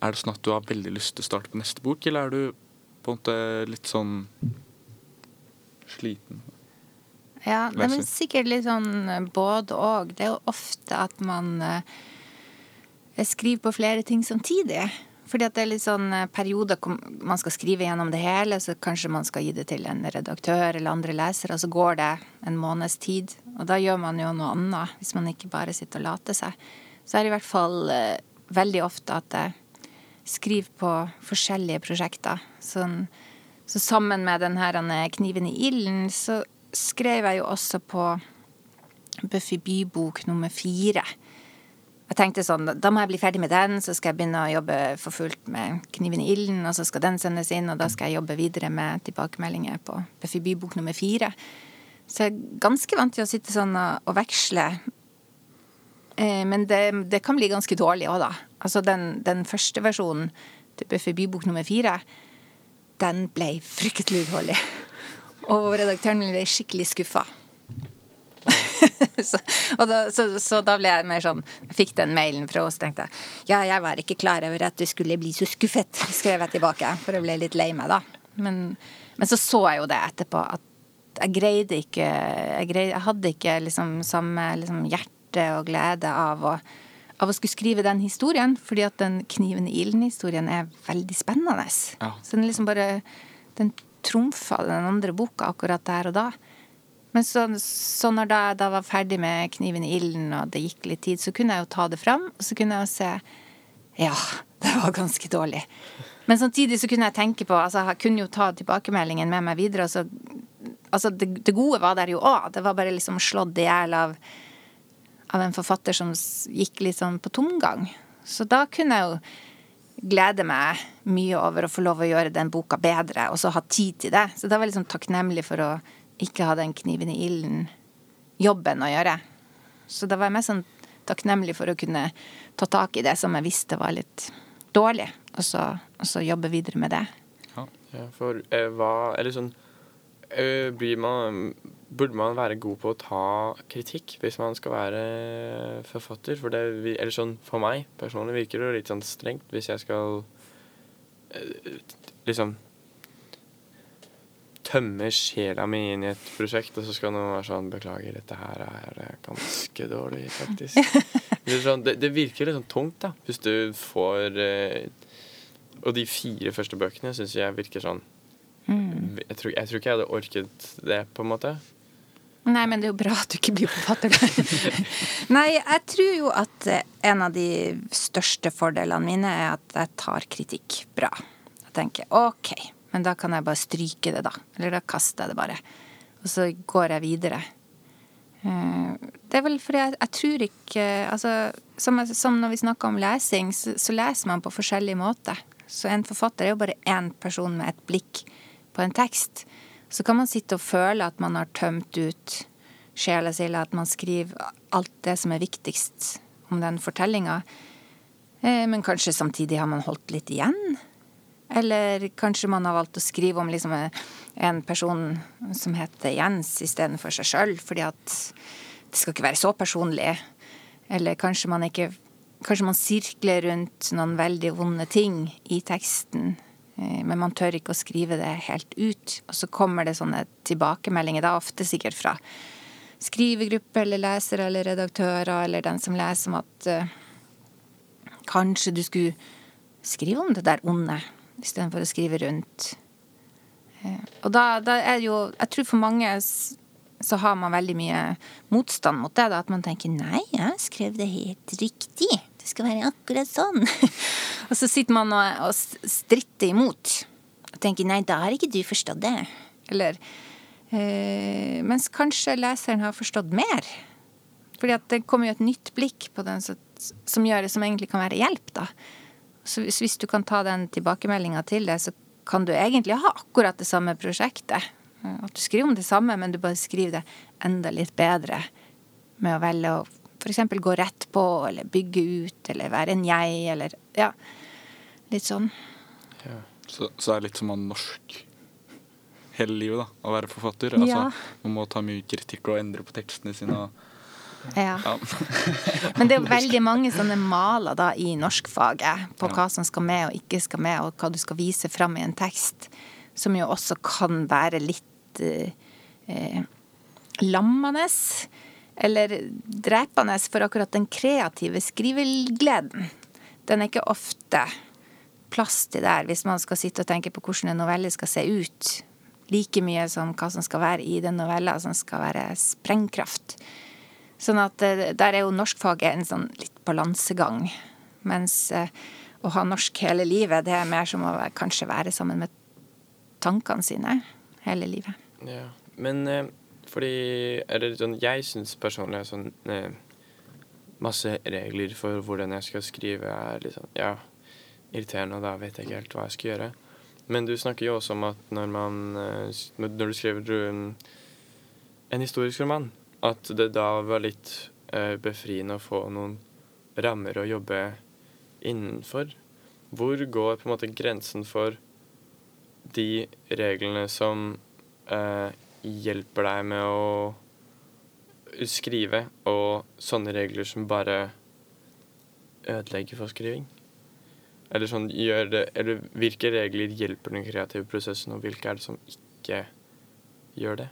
er det sånn at du har veldig lyst til å starte på neste bok, eller er du på en måte litt sånn sliten? Ja, det er sikkert litt sånn både og. Det er jo ofte at man eh, skriver på flere ting samtidig. Fordi at det er litt sånn eh, perioder hvor man skal skrive gjennom det hele, så kanskje man skal gi det til en redaktør eller andre lesere, og så går det en måneds tid. Og da gjør man jo noe annet, hvis man ikke bare sitter og later seg. Så er det i hvert fall eh, veldig ofte at jeg skriver på forskjellige prosjekter. Sånn, så sammen med den her eh, Kniven i ilden, så skrev jeg jo også på Buffy bybok nummer fire. Jeg tenkte sånn, Da må jeg bli ferdig med den, så skal jeg begynne å jobbe for fullt med Kniven i ilden, og så skal den sendes inn, og da skal jeg jobbe videre med tilbakemeldinger på Buffy bybok nummer fire. Så jeg er ganske vant til å sitte sånn og, veksle. Eh, men det, det, kan bli ganske dårlig òg, da. Altså den, den, første versjonen til Buffy bybok nummer fire, den ble fryktelig utholdelig. Og redaktøren ble skikkelig skuffa. så, da, så, så, da ble jeg mer sånn Jeg fikk den mailen fra oss, tenkte jeg ja, jeg var ikke klar over at du skulle bli så skuffet, skrev jeg tilbake, for å bli litt lei meg, da. Men, men, så så jeg jo det etterpå, at jeg greide ikke Jeg, greide, jeg hadde ikke liksom samme liksom, hjerte og glede av å, av å skulle skrive den historien, fordi at den Kniven i ilden-historien er veldig spennende. Ja. Så den liksom bare Den trumfa den andre boka akkurat der og da. Men så, så når da, da var ferdig med kniven i ilden, og det gikk litt tid, så kunne jeg jo ta det fram, og så kunne jeg jo se Ja, det var ganske dårlig. Men samtidig så kunne jeg tenke på altså Jeg kunne jo ta tilbakemeldingen med meg videre. Altså, altså det, det, gode var der jo òg. Det var bare liksom slått i hjel av, av en forfatter som gikk litt sånn på tomgang. Så da kunne jeg jo glede meg mye over å få lov å gjøre den boka bedre, og så ha tid til det. Så da var jeg liksom takknemlig for å ikke ha den kniven i ilden-jobben å gjøre. Så da var jeg mest sånn takknemlig for å kunne ta tak i det som jeg visste var litt dårlig, og så, og så jobbe videre med det. Ja, for eh, hva Eller sånn eh, man Burde man være god på å ta kritikk hvis man skal være forfatter? For det, eller sånn, for meg personlig virker det litt sånn strengt hvis jeg skal eh, liksom tømme sjela mi inn i et prosjekt, og så skal noen være sånn 'Beklager, dette her er ganske dårlig, faktisk'. det, sånn, det, det, virker litt sånn tungt, da, hvis du får eh, Og de fire første bøkene syns jeg virker sånn mm. jeg, tror, jeg, tror, ikke jeg hadde orket det, på en måte. Nei, men det er jo bra at du ikke blir forfatter. Nei, jeg tror jo at en av de største fordelene mine er at jeg tar kritikk bra. Jeg tenker OK, men da kan jeg bare stryke det, da. Eller da kaster jeg det bare. Og så går jeg videre. Eh, det er vel fordi jeg, jeg tror ikke Altså, som, som når vi snakker om lesing, så, så, leser man på forskjellig måte. Så en forfatter er jo bare én person med et blikk på en tekst. Så kan man sitte og føle at man har tømt ut sjela si, eller at man skriver alt det som er viktigst om den fortellinga. Eh, men kanskje samtidig har man holdt litt igjen. Eller kanskje man har valgt å skrive om liksom en person som heter Jens istedenfor seg sjøl, fordi at det skal ikke være så personlig. Eller kanskje man ikke Kanskje man sirkler rundt noen veldig vonde ting i teksten, eh, men man tør ikke å skrive det helt ut. Og så kommer det sånne tilbakemeldinger, da ofte sikkert fra skrivegruppe eller lesere eller redaktører eller den som leser, om at uh, kanskje du skulle skrive om det der onde istedenfor å skrive rundt. Eh, og da, da, er det jo Jeg tror for mange så har man veldig mye motstand mot det. Da, at man tenker 'nei, jeg skrev det helt riktig'. Det skal være akkurat sånn. og så sitter man og, og stritter imot. Og tenker 'nei, da har ikke du forstått det'. Eller øh, Mens kanskje leseren har forstått mer. Fordi at det kommer jo et nytt blikk på den som, som, gjør, som egentlig kan være hjelp, da. Så hvis du kan ta den tilbakemeldinga til det, så kan du egentlig ha akkurat det samme prosjektet. At du skriver om det samme, men du bare skriver det enda litt bedre med å velge å f.eks. gå rett på, eller bygge ut, eller være en jeg, eller ja. Litt sånn. Ja. Så, så det er litt som man norsk hele livet, da, å være forfatter. Altså, ja. Man må ta mye kritikk og endre på tekstene sine. og ja. ja. Men det er jo veldig mange sånne maler da i norskfaget på hva som skal med og ikke skal med, og hva du skal vise fram i en tekst, som jo også kan være litt eh, eh lammende. Eller drepende for akkurat den kreative skrivegleden. Den er ikke ofte plass til der, hvis man skal sitte og tenke på hvordan en novelle skal se ut. Like mye som hva som skal være i den novella, som skal være sprengkraft. Sånn at eh, der er jo norskfaget en sånn litt balansegang. Mens eh, å ha norsk hele livet, det er mer som å kanskje være sammen med tankene sine hele livet. Ja. Men eh, fordi Eller sånn Jeg syns personlig er sånn Masse regler for hvordan jeg skal skrive, er sånn Ja, irriterende, og da vet jeg ikke helt hva jeg skal gjøre. Men du snakker jo også om at når man Når du skriver um, en historisk roman, at det da var litt eh, befriende å få noen rammer å jobbe innenfor. Hvor går på en måte grensen for de reglene som eh, hjelper deg med å skrive, og sånne regler som bare ødelegger for skriving? Eller sånn gjør det Eller hvilke regler hjelper den kreative prosessen, og hvilke er det som ikke gjør det?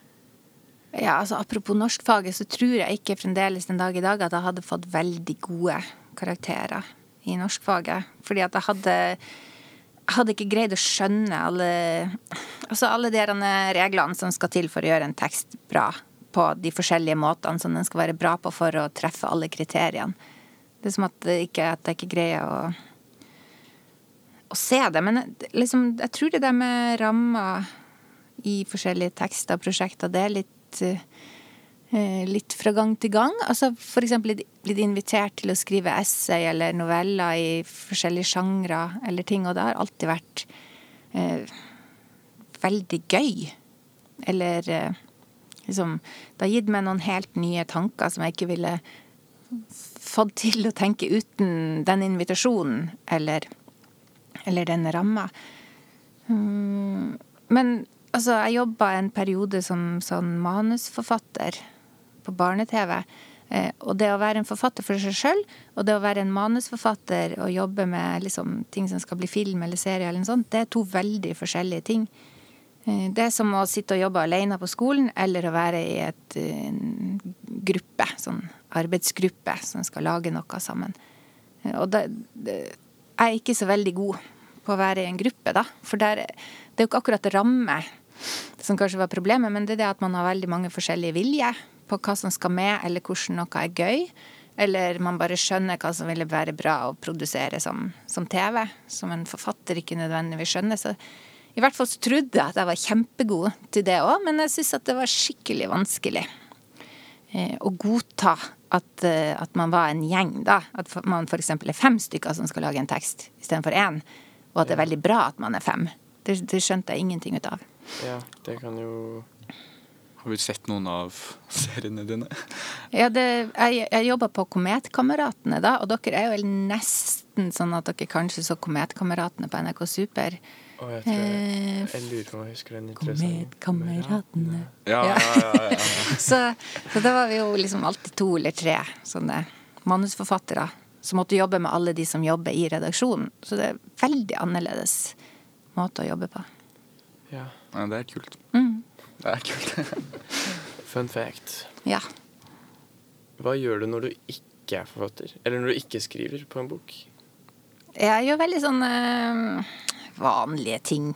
Ja, altså Apropos norskfaget, så tror jeg ikke fremdeles den dag i dag at jeg hadde fått veldig gode karakterer i norskfaget. Fordi at jeg hadde hadde ikke greid å skjønne alle Altså alle de reglene som skal til for å gjøre en tekst bra. På de forskjellige måtene som den skal være bra på for å treffe alle kriteriene. Det er som at, ikke, at jeg ikke greier å å se det. Men liksom, jeg tror det der med rammer i forskjellige tekster og prosjekter, det er litt eh, litt fra gang til gang. Altså blitt- blitt invitert til å skrive essay eller noveller i forskjellige sjangre eller ting, og det har alltid vært eh, veldig gøy. Eller eh, liksom Det har gitt meg noen helt nye tanker som jeg ikke ville fått til å tenke uten den invitasjonen eller, eller den ramma. Mm, Men altså, jeg jobba en periode som sånn manusforfatter på barne-TV. Eh, og det å være en forfatter for seg sjøl, og det å være en manusforfatter og jobbe med liksom, ting som skal bli film eller serie, eller noe sånt, det er to veldig forskjellige ting. Eh, det er som å sitte og jobbe alene på skolen, eller å være i et, eh, en gruppe, sånn arbeidsgruppe, som skal lage noe sammen. Eh, Og det, jeg er ikke så veldig god på å være i en gruppe, da. For der, det er jo ikke akkurat ramme som kanskje var problemet, men det er det at man har veldig mange forskjellige viljer på hva som skal med, eller hvordan noe er gøy. Eller man bare skjønner hva som ville være bra å produsere som, som TV, som en forfatter ikke nødvendigvis skjønner. Så i hvert fall så trodde jeg at jeg var kjempegod til det òg, men jeg syns at det var skikkelig vanskelig eh, å godta at, eh, at man var en gjeng, da. At man f.eks. er fem stykker som skal lage en tekst istedenfor én. Og at det er veldig bra at man er fem. Det, det skjønte jeg ingenting ut av. Ja, det kan jo Har vi sett noen av seriene dine? Ja, det, jeg, jeg jobber på Kometkameratene, da, og dere er jo nesten sånn at dere kanskje så Kometkameratene på NRK Super. Å, jeg tror jeg, Eh, jeg lurer på om jeg husker den interessante. Kometkameratene. Ja, Ja. ja, ja, ja. Så, så da var vi jo liksom alltid to eller tre sånne manusforfattere som måtte jobbe med alle de som jobber i redaksjonen. Så det er veldig annerledes måte å jobbe på. Ja. Ja det er kult. Mm. Det er kult. Fun fact. Ja. Hva gjør du når du ikke er forfatter? Eller når du ikke skriver på en bok? Jeg gjør veldig sånne eh, vanlige ting.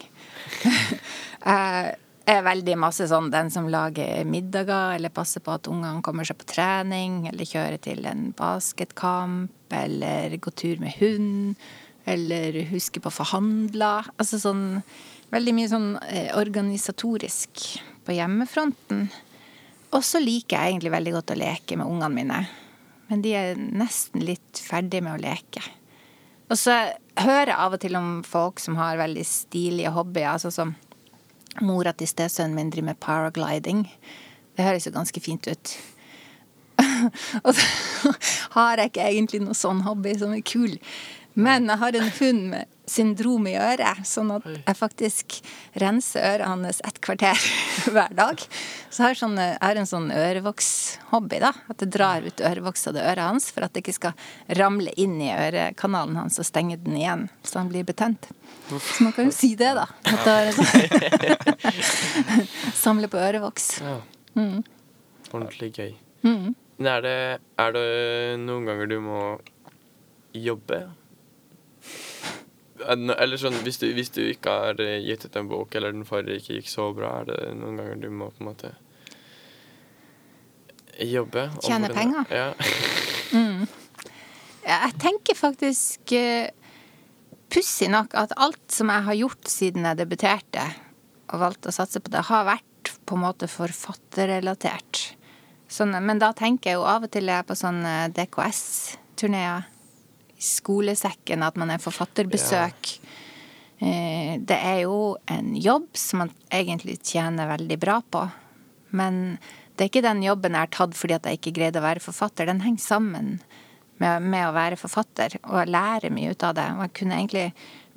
jeg er veldig masse sånn den som lager middager, eller passer på at ungene kommer seg på trening, eller kjører til en basketkamp, eller går tur med hund, eller husker på å forhandle. Altså sånn veldig mye sånn eh, organisatorisk på hjemmefronten. Og så liker jeg egentlig veldig godt å leke med ungene mine. Men de er nesten litt ferdig med å leke. Og så hører jeg av og til om folk som har veldig stilige hobbyer. Altså som mora til stesønnen min driver med paragliding. Det høres jo ganske fint ut. og så har jeg ikke egentlig noe sånn hobby som er kul. Men jeg har en hund med syndrom i øret, sånn at jeg faktisk renser øret hans et kvarter hver dag. Så jeg har, sånn, jeg har en sånn ørevokshobby, da. At jeg drar ut ørevoks av det øret hans for at det ikke skal ramle inn i ørekanalen hans og stenge den igjen så han blir betent. Så man kan jo si det, da. Det sånn Samle på ørevoks. Ja. Mm. Ordentlig gøy. Mm. er det, er det noen ganger du må jobbe? Eller sånn, hvis du, hvis du ikke har eh, gitt ut en bok, eller den forrige ikke gikk så bra, er det noen ganger du må på en måte jobbe? Tjene penger? Ja. mm. Jeg tenker faktisk uh, Pussig nok at alt som jeg har gjort siden jeg debuterte, og valgte å satse på det, har vært på en måte forfatterrelatert. Sånn, men da tenker jeg jo av og til jeg er på sånne DKS-turneer. Skolesekken, at man er forfatterbesøk. Ja. Det er jo en jobb som man egentlig tjener veldig bra på. Men det er ikke den jobben jeg har tatt fordi at jeg ikke greide å være forfatter. Den henger sammen med, med å være forfatter, og jeg lærer mye ut av det. Og jeg kunne egentlig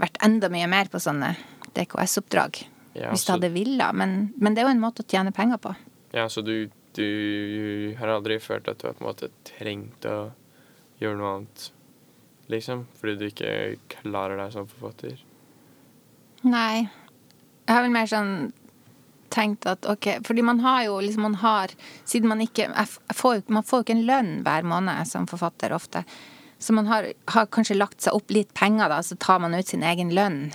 vært enda mye mer på sånne DKS-oppdrag Ja, hvis jeg hadde villet. Men, men det er jo en måte å tjene penger på. ja, så du, du har aldri følt at du har på en måte trengt å gjøre noe annet, liksom? Fordi du ikke klarer deg som forfatter? Nei. Jeg har vel mer sånn tenkt at ok Fordi man har jo liksom man har Siden man ikke får, Man får jo ikke en lønn hver måned som forfatter ofte. Så man har, har kanskje lagt seg opp litt penger, da, så tar man ut sin egen lønn.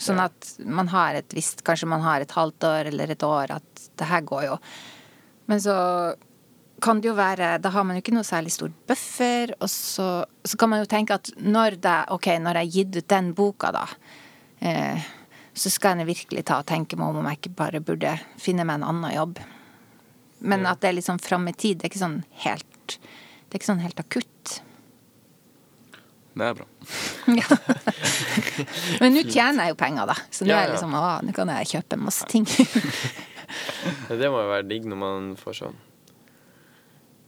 Sånn at man har et visst Kanskje man har et halvt år eller et år at det her går jo. Men så kan det jo være Da har man jo ikke noe særlig stor buffer, og så, så kan man jo tenke at når det OK, når jeg har gitt ut den boka, da, eh, så skal jeg virkelig ta og tenke meg om om jeg ikke bare burde finne meg en annen jobb. Men at det er litt sånn fram i tid. Det er ikke sånn helt Det er ikke sånn helt akutt. Det er bra. Ja. Men nå tjener jeg jo penger, da. Så nå Ja, er jeg liksom Å, nå kan jeg kjøpe masse ting. Det må jo være digg når man får sånn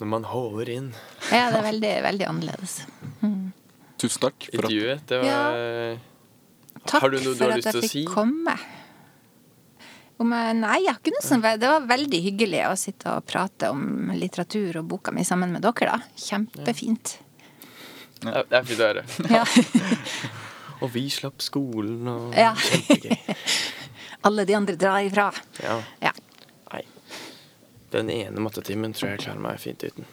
Når man holder inn. ja, det er veldig, veldig annerledes. Tusen takk for at Intervjuet, det var Takk Har du noe du har lyst til å jeg si? fikk komme. Om jeg, nei, jeg har ikke noe sånt. Det var veldig hyggelig å sitte og prate om litteratur og boka mi sammen med dere, da. Kjempefint. Ja, Det er fint å høre. Ja. Og vi slapp skolen og Ja. Kjempegøy. Alle de andre drar ifra. Ja. Ja. Den ene mattetimen tror jeg jeg klarer meg fint uten.